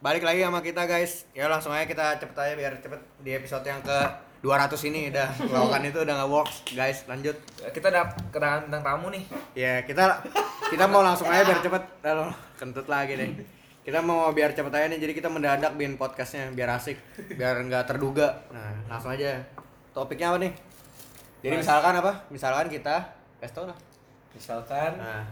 balik lagi sama kita guys. Ya langsung aja kita cepet aja biar cepet di episode yang ke 200 ini udah lawakan itu udah nggak works guys. Lanjut. Kita udah kedatangan bintang tamu nih. Ya kita kita mau langsung aja biar cepet. Lalu kentut lagi deh. Kita mau biar cepet aja nih jadi kita mendadak bikin podcastnya biar asik, biar nggak terduga. Nah langsung aja. Topiknya apa nih? Jadi misalkan apa? Misalkan kita kasih tau lah. Misalkan Nah,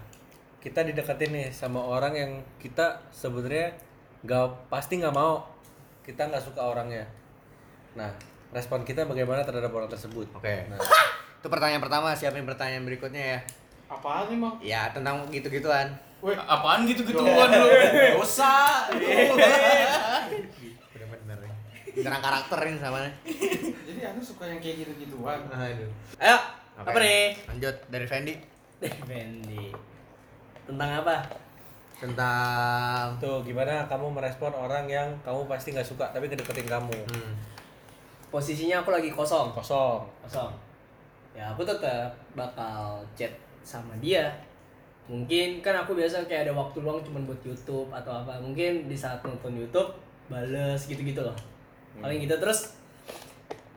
kita dideketin nih sama orang yang kita sebenarnya nggak pasti nggak mau kita nggak suka orangnya nah respon kita bagaimana terhadap orang tersebut oke. nah Itu pertanyaan pertama. Siapin pertanyaan berikutnya ya. Apaan nih, Mang? Ya tentang gitu-gituan. Weh, Apaan gitu-gituan lu? Dosa. Bener-bener. Beneran karakter ini sama nih. jadi Anda suka yang kayak gitu-gituan? Aduh. Ayo, Oke. apa nih? Lanjut dari Fendi Fendi. Tentang apa? Tentang tuh gimana kamu merespon orang yang kamu pasti nggak suka tapi ngedeketin kamu hmm. Posisinya aku lagi kosong. kosong Kosong. Ya, aku tetap bakal chat sama dia. Mungkin kan aku biasa kayak ada waktu luang cuma buat YouTube atau apa. Mungkin di saat nonton YouTube bales gitu-gitu loh. Paling gitu terus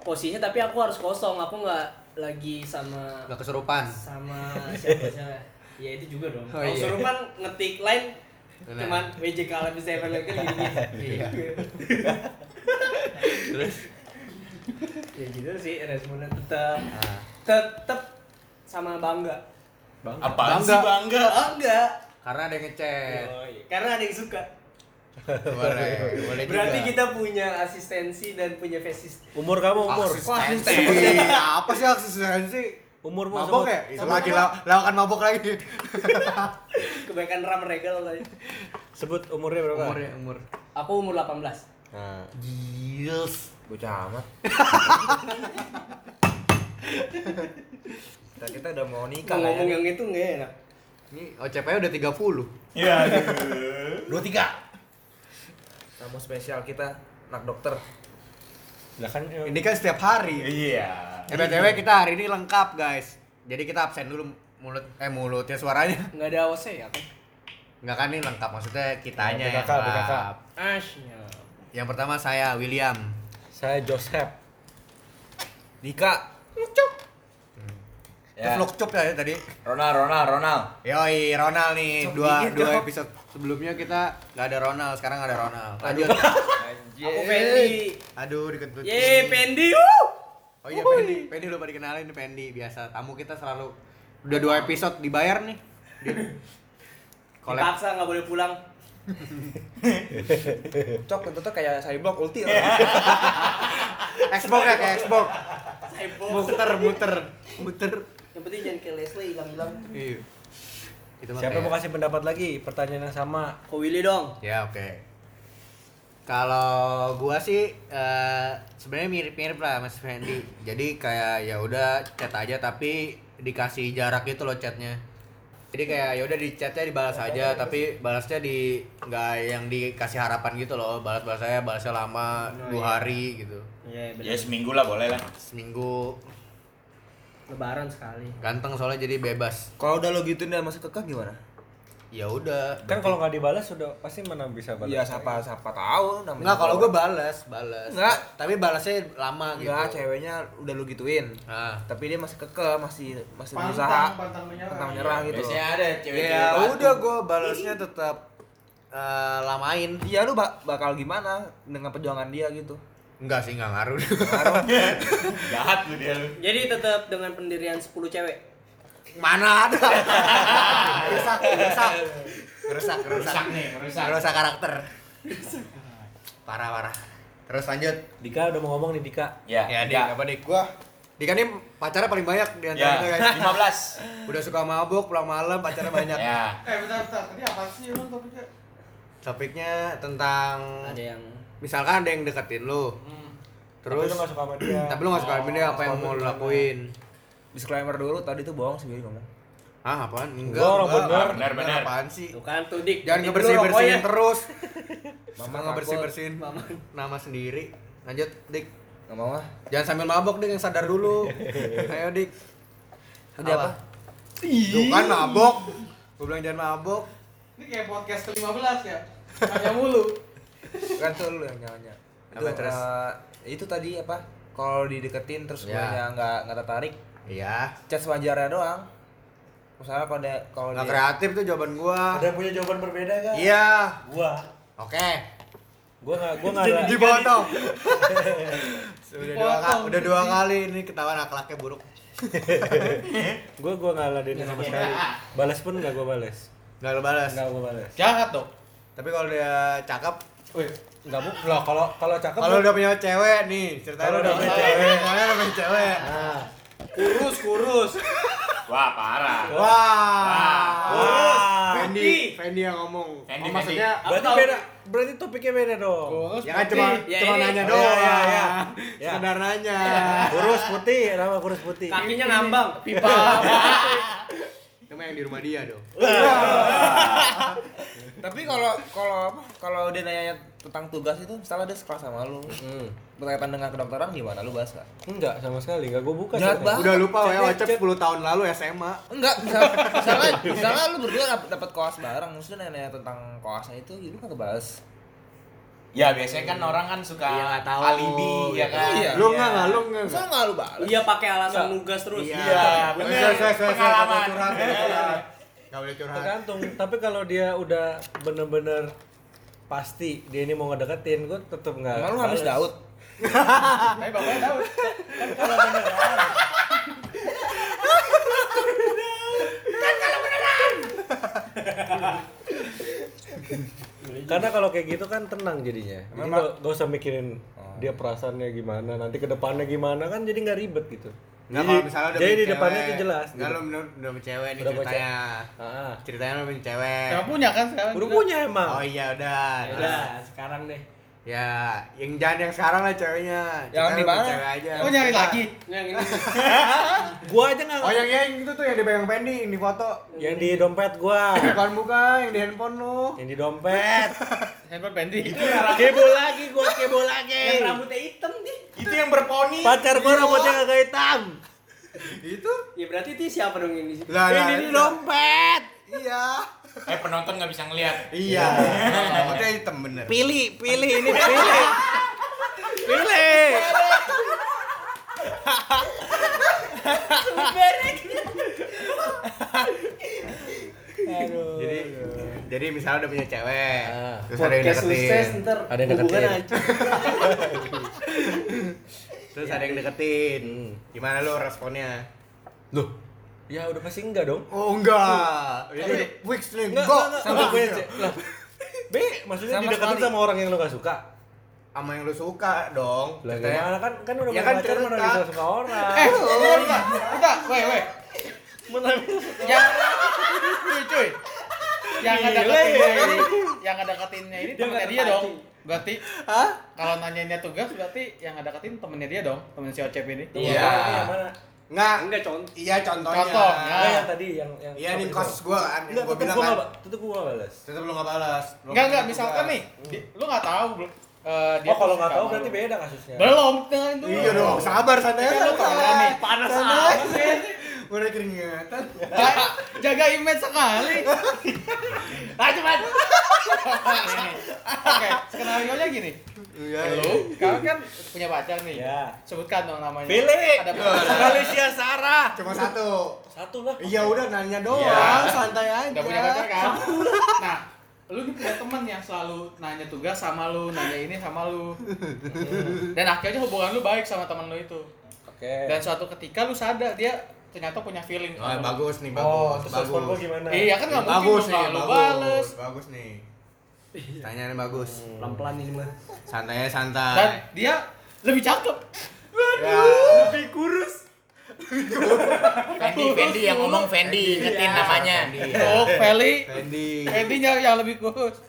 posisinya tapi aku harus kosong. Aku nggak lagi sama Gak kesurupan. sama siapa siapa ya itu juga dong Oh, kalau iya. surupan ngetik line Benar. cuman WJK lebih saya kan gini Iya. Terus ya gitu sih responnya tetap ah, tetap sama bangga Bangga. sih bangga? bangga karena ada yang ngechat. Oh, iya. karena ada yang suka Boleh, boleh berarti juga. kita punya asistensi dan punya fasis umur kamu umur Asistensi. Apa sih asistensi? Umurmu Mabok sebut. ya? Itu lagi law- lawakan mabok lagi. kebaikan ram regal tadi sebut umurnya berapa Umur ya, umur. aku umur 18 nah Gils. Bocah amat. kita kita udah mau nikah ngomong ya. yang itu nggak enak Ini OCP udah 30. Iya. Dua tiga. Tamu spesial kita anak dokter. Lah kan eh, Ini kan setiap hari. Iya. Eh, BTW kita hari ini lengkap, guys. Jadi kita absen dulu mulut eh mulutnya suaranya. nggak ada OC ya kan Enggak kan ini lengkap maksudnya kitanya yang BKK. lengkap. Asnya Yang pertama saya William. saya Joseph Dika. Ya. Ya. Vlog cup ya tadi. Ronald, Ronald, Ronald. Yoi, Ronald nih. Cok dua dikit, dua episode sebelumnya kita nggak ada Ronald, sekarang ada Ronald. Lanjut. Aku Fendi Aduh, dikentut. Ye, Pendi. Oh iya, Pendi. Pendi lupa dikenalin nih Pendi. Biasa tamu kita selalu udah dua episode dibayar nih. Collab. Dipaksa nggak boleh pulang. Cok, kentutnya kayak cyborg ulti. Xbox ya kayak Xbox. Muter, muter, muter. Yang penting jangan kayak Leslie hilang-hilang. Iya. Siapa mau kasih pendapat lagi pertanyaan yang sama Ko Willy dong. Ya oke. Kalau gua sih eh, sebenarnya mirip-mirip lah Mas Fendi. Jadi kayak ya udah chat aja tapi dikasih jarak gitu loh chatnya. Jadi kayak ya udah di chatnya dibalas aja tapi balasnya di nggak yang dikasih harapan gitu loh. Balas-balas saya balasnya lama Oh, dua iya. hari gitu. Iya, Ya seminggu lah boleh lah. Seminggu Lebaran sekali. ganteng soalnya jadi bebas. Kalau udah lo gituin dan masih kekeh gimana? Ya udah. kan kalau nggak dibalas sudah pasti mana bisa balas Iya, siapa siapa tahu namanya. Enggak, kalau gua balas, balas. Nggak. Tapi balasnya lama gitu. Enggak, ceweknya udah lu gituin. Nah, Tapi dia masih kekeh, masih masih Pantang, berusaha. pantang menyerah. Pantang menyerah gitu. Biasanya ada cewek-cewek ya udah gue balasnya tetap eh, lamain Iya, lu bak- bakal gimana dengan perjuangan dia gitu? enggak sih enggak ngaruh Jahat lu dia lu. Jadi tetap dengan pendirian 10 cewek. Mana ada rusak rusak rusak rusak Rusak nih, merusak. rusak karakter parah parah terus lanjut Dika udah mau ngomong nih Dika Ya, ya dik ya. apa dik gua Dika nih pacarnya paling banyak di antara Ya, kita guys 15. udah suka mabuk pulang malam pacarnya banyak Ya. Eh, bentar, bentar. Tadi apa sih emang topiknya? topiknya tentang Ada yang misalkan ada yang deketin lu Hmm. terus tapi lu nggak suka sama dia tapi lu gak suka sama dia apa yang mau lu lakuin Disclaimer dulu, tadi tuh bohong sih Billy ngomong. ah apaan enggak orang enggak. bener. Bener, bener. apaan sih tuh kan tuh dik. Jangan ngebersih bersihin terus. Mama ngebersih bersihin Mama. nama sendiri. Lanjut, Dik. Gak mau ah. Jangan sambil mabok, Dik, yang sadar dulu. Ayo, Dik. Tadi apa? Tuh kan mabok. Gue bilang jangan mabok. Ini kayak podcast ke-15 ya? Tanya mulu. kan tuh lu yang nanya itu terus? eh, itu tadi apa kalau dideketin terus Ya. gue nggak nggak tertarik Iya. chat sewajarnya doang misalnya kalau dia kalau Nggak dia kreatif tuh jawaban gua. Ada yang punya jawaban berbeda kan? Iya. Gua. Oke. Gua nggak gua nggak ada. Dipotong. udah dua kali, udah dua kali ini ketahuan akhlaknya buruk. Gua gua nggak ladenin sama sekali. Balas pun nggak gua balas. Gak lo balas. Nggak gua balas. Jahat dong. Tapi kalau dia cakep, Nggak bu. Loh kalau kalau cakep. kalau udah punya cewek nih, ceritanya Kalau udah punya punya cewek, kalau udah punya cewek. Nah, Kurus, kurus. Wah, parah. Wah. Kurus. Fendi, Fendi yang ngomong. Fendi, oh, maksudnya berarti Apa? beda. Berarti topiknya beda dong. Kurus, ya kan putih. cuma Ya, cuma ini- nanya Oh, doang. iya, iya, iya. Ya. Sekedar nanya. Kurus putih, nama kurus putih. Kakinya ngambang. pipa. Cuma yang di rumah dia dong. Tapi kalau kalau apa kalau dia nanya tentang tugas itu misalnya dia sekelas sama lu Hmm. berkaitan dengan kedokteran gimana lu bahas nggak Enggak sama sekali, enggak gua buka. Jahat chatnya. banget. Udah lupa ya, chat- 10 tahun lalu SMA. enggak misalnya misalnya, misalnya lu berdua dap- dapat koas bareng maksudnya nanya tentang koasnya itu lu kagak bahas Ya, biasanya kan orang kan suka Iya, tahu. alibi ya kan. Iya. Lu enggak enggak, lu enggak. masa nggak lu bahas Iya pakai alasan nugas terus. Iya, saya Pengalaman. Nggak boleh curhat. Tergantung, tapi kalau dia udah bener-bener pasti dia ini mau ngedeketin, gue tetep nggak. emang lu Hamis bales. Daud Tapi bapaknya tahu. Karena kalau kayak gitu kan tenang jadinya. Jadi Memang- nggak nggak usah mikirin dia perasaannya gimana, nanti ke depannya gimana kan jadi nggak ribet gitu. Nggak, Jadi- kalau misalnya udah jadi di depannya cewek, itu jelas. Nggak, gitu. lu bener udah cewek nih Udah punya ceritanya. Ah, Ceritanya lu punya cewek. Emang punya kan sekarang? udah punya emang. Oh iya udah. Ya udah, sekarang deh. Ya, yang jangan yang sekarang lah ceweknya. Yang di mana? Cewek aja. Oh nyari lagi. Yang ini. Gua aja nggak. Oh yang yang itu tuh yang dipegang Fendi yang di foto. Yang di dompet gua. Bukan bukan yang di handphone lu. yang di dompet. Handphone Fendi. kebo lagi, gua kebo lagi. Yang rambutnya hitam nih. Itu yang berponi. Pacar gua rambutnya kagak hitam. Itu? Ya berarti itu siapa dong ini? Lah, Ini di itu. dompet. Iya. Eh, penonton nggak bisa ngeliat. Iya. Rambutnya hitam bener. Pilih, pilih ini pilih. pilih. Aduh. Jadi jadi misalnya udah punya cewek, Ah. terus ada yang sukses deketin. ntar Ada yang deketin. Terus ada yang deketin. Hmm. Gimana lu responnya? Loh. Ya udah pasti enggak dong. Oh enggak. Ini fix nih. Enggak, enggak, enggak. Sama gue aja. Lah. B, maksudnya Sama dideketin sama orang yang lu gak suka. Sama yang lu suka dong. Lah gimana kan kan udah Ya kan pacar mana bisa suka orang. Eh, bentar, bentar, weh, weh. Mana Yang, cuy, cuy. Yang ngedeketinnya ya. ini, yang ngedeketinnya ini Dia temennya dia dong. Berarti Hah? kalau nanyainnya tugas berarti yang ngedeketin temennya dia dong, temen si Ocep ini. Iya. Yang mana? Enggak. Enggak contoh. Iya contohnya. Contohnya. Enggak yang tadi yang yang Iya nih kasus gua kan. Enggak, Gua bilang gua kan. enggak, tetep gua enggak balas. Tetep lu enggak balas. Enggak, enggak, misalkan nih, lu nggak tahu belum eh, dia Oh, kalau enggak suka tahu berarti lu. beda kasusnya. Belum, dengan dulu. Iya dong, sabar santai Kan aja. lu temenan nih. Panas amat sih. Udah keringatan. Jaga, jaga image sekali. Ah, cepat. Oke, skenario nya gini. Iya. Lu, kamu kan punya pacar nih. Ya. Sebutkan dong namanya. Pilih. Ada Alicia Sarah. Cuma satu. Satu lah. Iya udah nanya doang, Iya. santai aja. Udah punya pacar kan? Nah, lu punya teman yang selalu nanya tugas sama lu, nanya ini sama lu. Dan akhirnya hubungan lu baik sama teman lu itu. Oke. Dan suatu ketika lu sadar dia ternyata punya feeling. Oh, lu. bagus nih, Oh, bagus. terus respon gimana? Iya kan nggak mungkin bagus nih, lu bagus. bales. Bagus nih. Tanyanya bagus. Pelan-pelan ini mah. Santai aja, Dan santai. dia lebih cakep. Ya. Lebih kurus. Fendi, Fendi yang ngomong Fendi, ingetin namanya. Fendi. Oh, Feli. Fendi. Fendi yang yang lebih kurus.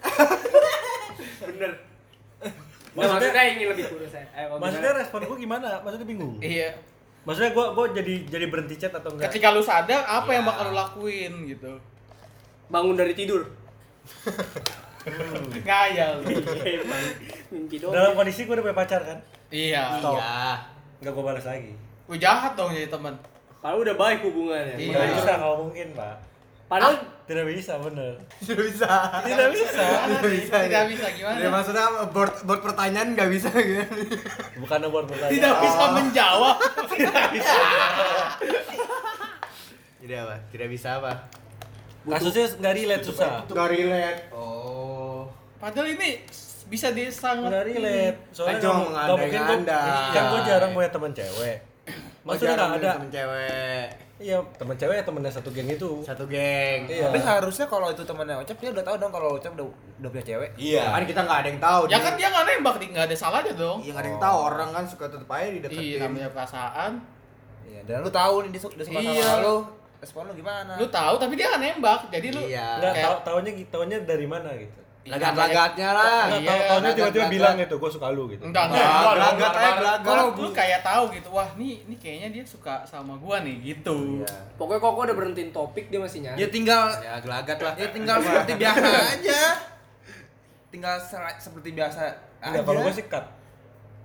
Bener. Maksudnya- Maksudnya ini lebih kurus ya. Eh, Maksudnya gimana? respon gua gimana? Maksudnya bingung. Iya. Maksudnya gua gua jadi jadi berhenti chat atau enggak? Ketika lu sadar apa yang Iya. bakal lu lakuin gitu. bangun dari tidur. Ngayal. Mimpi doang. Dalam kondisi gua udah punya pacar kan? Iya. Stop. Iya. Enggak gua balas lagi. Wih jahat dong jadi teman. Kalau udah baik hubungannya. Iya. Nggak bisa kalau mungkin, Pak. Padahal Tidak bisa, bener. Tidak bisa. Tidak bisa. Tidak bisa. Tidak bisa gimana? Ya maksudnya board board pertanyaan nggak bisa gitu. Bukan buat pertanyaan. Tidak bisa menjawab. Tidak apa? Tidak bisa apa? Kasusnya nggak relate susah. Nggak relate. Oh. Padahal ini bisa disangat Nggak relate. Soalnya cuma nggak- mungkin gua, mengandai-andai. kan gue jarang punya teman cewek. Maksudnya nggak ada. Temen cewek. Iya, teman cewek ya temennya satu geng itu. Satu geng. Iya. Tapi harusnya kalau itu temannya Ocep dia udah tahu dong kalau Ocep udah udah punya cewek. Iya. Kan kita nggak ada yang tahu. Ya kan dia nggak nembak, nggak ada salahnya dong. Iya nggak ada yang tahu orang kan suka tetep aja dideketin. Iya, namanya perasaan. Iya, dan lu tahu nih dia, su- dia suka Iya. sama lu. Respon lu gimana? Lu tahu tapi dia nggak nembak. Jadi lu Iya. Enggak Kayak- tahu tahunya tahunya dari mana gitu. Lagat-lagatnya lah. Iya, tahu tahunya lagat- tiba-tiba lagat. bilang gitu, gue suka lu gitu. enggak Enggak, gelagat gua- aja gelagat. Kalau lu kayak tahu gitu, wah nih nih kayaknya dia suka sama gua nih gitu. Iya. pokoknya kok udah berhentiin topik dia masih nyari. Ya tinggal Ya gelagat lah. ya tinggal seperti biasa aja. Tinggal se- seperti biasa aja. Enggak, kalau gue sih cut.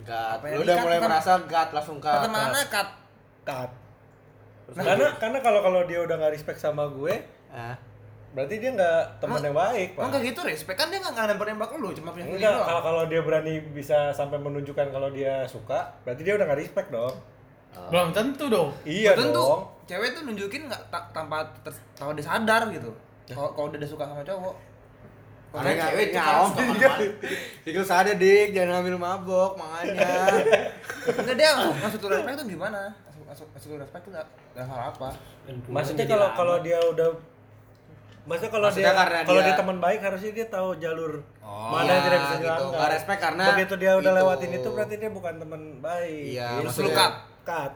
Gat. Apa yang Lu udah mulai kan? merasa gat langsung gat. Kata mana kat? Cut. karena karena kalau kalau dia udah nggak respect sama gue, Ah. Berarti dia nggak teman yang baik, Pak. Enggak gitu respect kan dia enggak nggak nembak-nembak lu, cuma punya feeling Enggak, doang. kalau kalau dia berani bisa sampai menunjukkan kalau dia suka, berarti dia udah nggak respect dong. Belum tentu dong. Iya Belum tentu. dong. Cewek tuh nunjukin nggak ta- tanpa tanpa dia sadar gitu. Kalau kalau udah suka sama cowok. Kalau Karena cewek ke mana-mana. Itu sadar dik, jangan ambil mabok makanya. Enggak dia maksud lu respect tuh gimana? Maksud maksud, lu respect tuh enggak hal apa? Maksudnya kalau kalau dia udah Maksudnya kalau Maksudnya dia karena kalau dia- dia teman baik harusnya dia tahu jalur Oh, mana yang tidak bisa gitu. dilanggar. Nggak respect karena begitu dia udah itu. lewatin itu berarti dia bukan teman baik. Iya, Gitu. maksudnya- Lu cut. cut.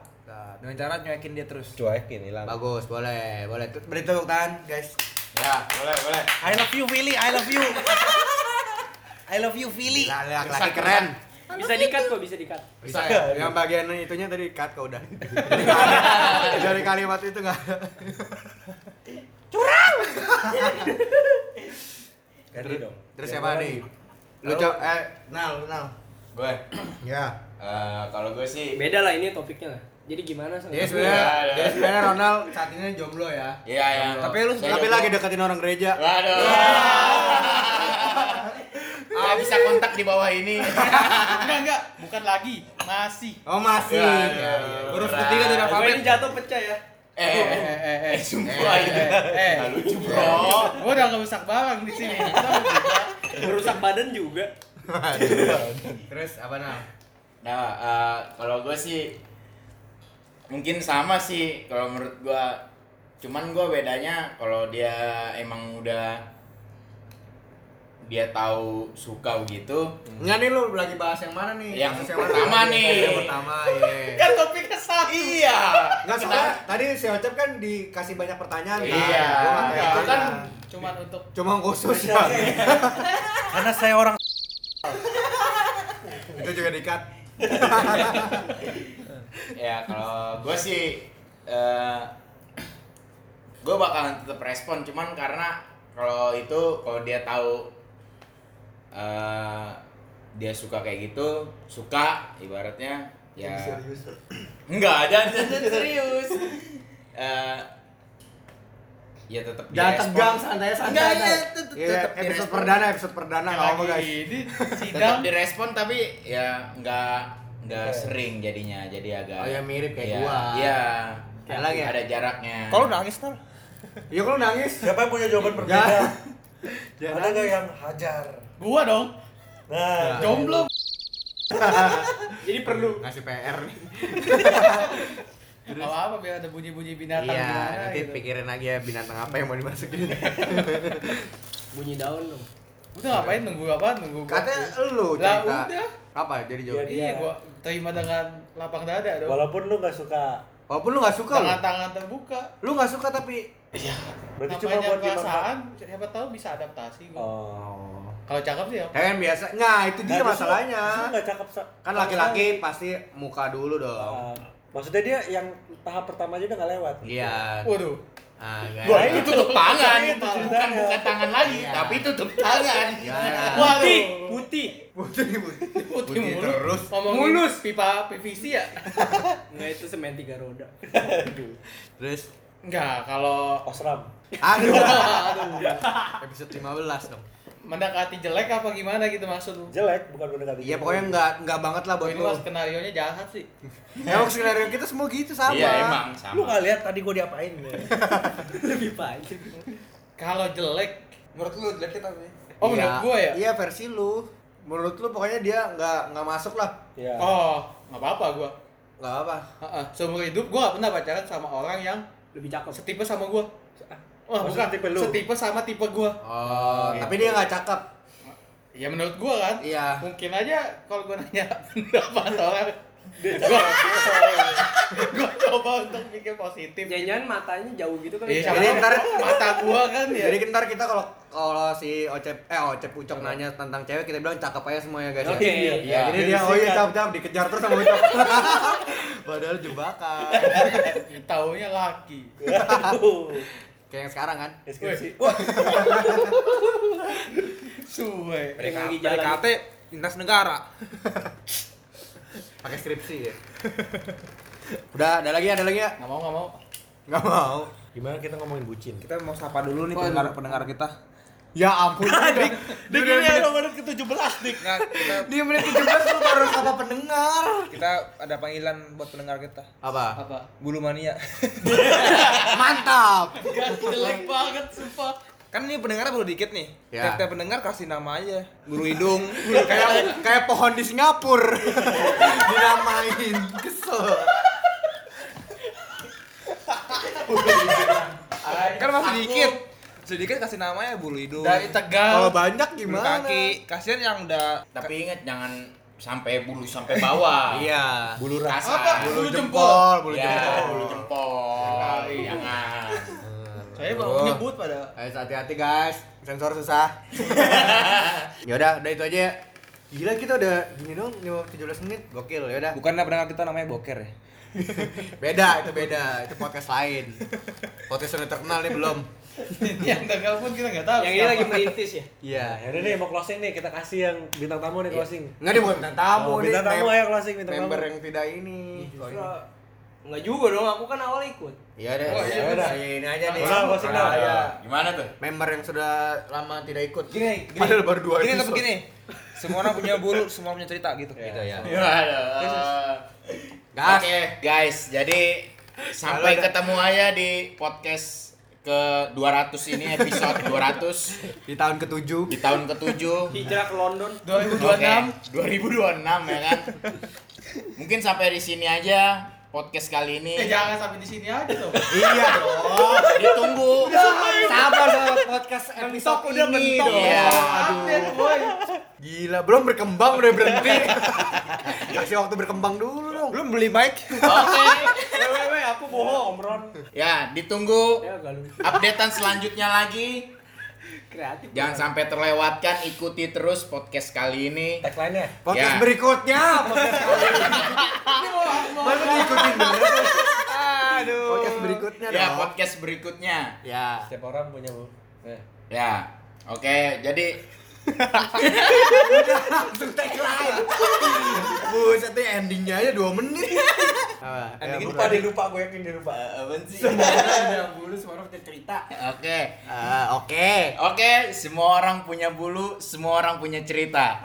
Dengan cara nyuekin dia terus. Cuekin hilang. Bagus, boleh, boleh. Beri tepuk tangan, guys. Ya, boleh, boleh. I love you Willy, I love you. I love you Willy. Lah, laki-laki keren. Bisa dikat kok, bisa dikat. Bisa ya? Yang bagian itunya tadi cut kok udah. Dari kalimat itu enggak ada. Ganti dong. Terus Yang siapa mana nih? Lu coba eh Nal, Nal. Gue. Ya. Eh, kalau gue sih Beda lah ini topiknya lah. Jadi gimana sama Dia Iya, sebenarnya iya. dia sebenarnya Ronald saat ini jomblo ya. Iya, ya. Tapi lu tapi lagi deketin orang gereja. Waduh. Ah, bisa kontak di bawah ini. Enggak, enggak, bukan lagi, masih. Oh, masih. Iya, Ya, iya, ya. Huruf ketiga Gue alfabet. ini jatuh pecah ya. Eh, Eh, eh, eh, eh, eh. sumpah Eh, itu. eh, eh. Lucu, Bro. Gua udah ngerusak barang di sini. Merusak badan juga. Terus apa Nal? Nah, eh, kalau gue sih mungkin sama sih kalau menurut gue. Cuman gue bedanya kalau dia emang udah dia tahu suka begitu. Enggak nih lu lagi bahas yang mana nih? Yang Kasus pertama nih. Yang pertama, iya. Kan topiknya satu. Iya. Enggak soalnya tadi si Ocep kan dikasih banyak pertanyaan kan. Iya. Gua Itu gitu kan. Cuman untuk Cuma khusus ya. Karena saya orang Itu juga dikat. ya kalau gue sih eh gue bakalan tetap respon cuman karena kalau itu kalau dia tahu eh dia suka kayak gitu suka ibaratnya ya enggak jangan jangan serius Eh ya tetap Jangan tegang, santai santai. Enggak, iya, tetep- Iya, tetep episode perdana, episode perdana enggak apa guys. ini tetap sidang direspon tapi ya enggak enggak sering jadinya jadi agak Oh, ya mirip kayak Iya, gua. iya Kayak lagi ya? ada jaraknya Kalau nangis ntar. Iya kalau nangis. siapa yang punya jawaban berbeda? Jangan Ada nggak yang hajar? Gua dong. Nah, Jomblo. Jadi perlu. ngasih PR nih. Kalau apa biar ada bunyi-bunyi binatang Iya, gimana nanti gitu. pikirin lagi ya binatang apa yang mau dimasukin. Bunyi daun dong. Udah ngapain nunggu apa? Nunggu gua- Katanya lu Lah cerita. udah. Apa jadi jawab? Iya, gua terima dengan lapang dada dong. walaupun lu nggak suka, Walaupun lu gak suka lu. Tangan tangan terbuka. Lu gak suka tapi berarti cuma buat perasaan, siapa tahu bisa adaptasi gua. Oh. Kalau cakep sih ya. Kayak kan biasa. Nah, itu dia Nah, masalahnya. justru nggak cakep Kan laki-laki pasti muka dulu dong. Ah, maksudnya dia yang tahap pertama aja udah nggak lewat. Iya. Waduh. Ah, enggak. Gua ini tutup tangan Itu bukan bukan tangan lagi Iya. tapi tutup tangan Gimana? Putih, putih. Putih, putih. Putih terus. Ngomongin Mulus. pipa PVC ya. Enggak itu semen tiga roda. Terus Enggak, kalau Osram. Aduh. Episode 15 dong. Mendekati jelek apa gimana gitu maksud lu? Jelek, bukan mendekati. Iya pokoknya enggak enggak banget lah buat ini lu. mas skenario nya jahat sih. Emang skenario kita semua gitu sama. Iya emang sama. Lu nggak lihat tadi gua diapain? Lebih panjang. Kalau jelek, Menurut lu jeleknya tapi. oh menurut gua ya. Iya versi lu. Menurut lu pokoknya dia nggak nggak masuk lah. Iya. Oh, nggak apa-apa gua. Nggak apa. Heeh, Seumur hidup gua gak pernah pacaran sama orang yang Lebih cakep. setipe sama gua. Wah, Maksudnya bukan tipe lu? Setipe sama tipe gua. Oh, tapi dia nggak cakep. Ya menurut gua kan. Iya. Mungkin aja kalau gua nanya pendapat orang gua, gua coba untuk pikir positif. Jangan matanya jauh gitu kan. Iya, ya. Jadi ntar- mata gua kan ya. Jadi ntar kita kalau kalau si Ocep eh Ocep Ucok nanya tentang cewek kita bilang cakep aja semua ya guys. ya. Oke. Iya, Iya. jadi dia oh iya cakep cakep dikejar terus sama Ucok. Padahal jebakan. taunya laki. Kayak yang sekarang kan. Deskripsi. Suwe. Lagi jalan. PDKT lintas negara. Pakai skripsi ya. Udah, ada lagi, ada lagi ya? Nggak mau, nggak mau. Nggak mau. Gimana kita ngomongin bucin? Kita mau sapa dulu nih pendengar pendengar kita. Ya ampun. Dik, Dik ini ada menit ke-17, Dik. Nggak, kita Di menit 17 lu baru sama pendengar. kita ada panggilan buat pendengar kita. Apa? Apa? Bulu mania. Mantap. Gak jelek banget, sumpah. Kan ini pendengarnya baru dikit nih. Ya. Tiap-tiap pendengar kasih nama aja. Bulu hidung. kayak kayak pohon di Singapura. Dinamain. Kesel. kan masih dikit. Sedikit kasih namanya bulu hidung. Dari Kalau Tegal. banyak Bulu gimana? kaki. Kasihan yang udah Tapi ingat jangan sampai bulu sampai bawah. Iya. Bulu ras. Kasar. Apa? Bulu Bulu jempol, bulu ya, jempol. bulu jempol. Iya. Jangan. Saya mau nyebut pada. Ayo hati-hati guys, sensor susah. ya udah, udah itu aja ya. Gila kita udah gini dong, 17 menit. Gokil, ya udah. bukannya pendengar kita namanya boker ya. Beda, itu beda. Itu podcast lain. Podcast yang terkenal nih belum. yang gagal pun kita nggak tahu. Yang ini lagi merintis ya. Iya. Nah, yaudah nih mau closing nih, kita kasih yang bintang tamu nih closing. Enggak dia bukan bintang tamu Oh, nih. bintang tamu ayo closing bintang Member tamu. yang tidak ini. Enggak juga dong, aku kan awal ikut. Iya deh. Oh, iya, ya udah. udah. Ini aja nih. Udah, closing dah. Ah, iya. Gimana tuh? Member yang sudah lama tidak ikut. Gini, gini. Padahal baru dua Gini episode. tetap gini. Semua orang punya bulu, semua punya cerita gitu. Gitu ya. Waduh. Gas. Oke, guys. Jadi sampai ketemu aja di podcast ke 200 ini episode 200 Di tahun ke-7. di tahun ke-7. Hijrah ke London. 2026 2026 ya kan. Mungkin sampai di sini aja podcast kali ini. Eh jangan sampai di sini aja dong. iya dong. Ditunggu. Sabar sama podcast episode udah ini dong. Iya. Update, boy. Gila, belum berkembang udah berhenti. Kasih waktu berkembang dulu dong. Belum beli mic. Oke. Wewe, aku bohong, Ron. Ya, ditunggu Ya updatean selanjutnya lagi. Kreatif. Jangan sampai terlewatkan, ikuti terus podcast kali ini. Tagline-nya. Podcast Ya. berikutnya, podcast kali ini. Baru diikutin bener. Aduh. Podcast berikutnya Ya, dong. podcast berikutnya. Ya. Setiap orang punya bu. Eh. Ya. Oke, jadi Langsung tagline. Buset nih endingnya aja 2 menit. Apa? Ending Ya, lupa dia lupa, gue yakin dia lupa. Semua orang ada bulu, semua orang punya cerita. oke. Ah, oke. Oke, semua orang punya bulu, semua orang punya cerita.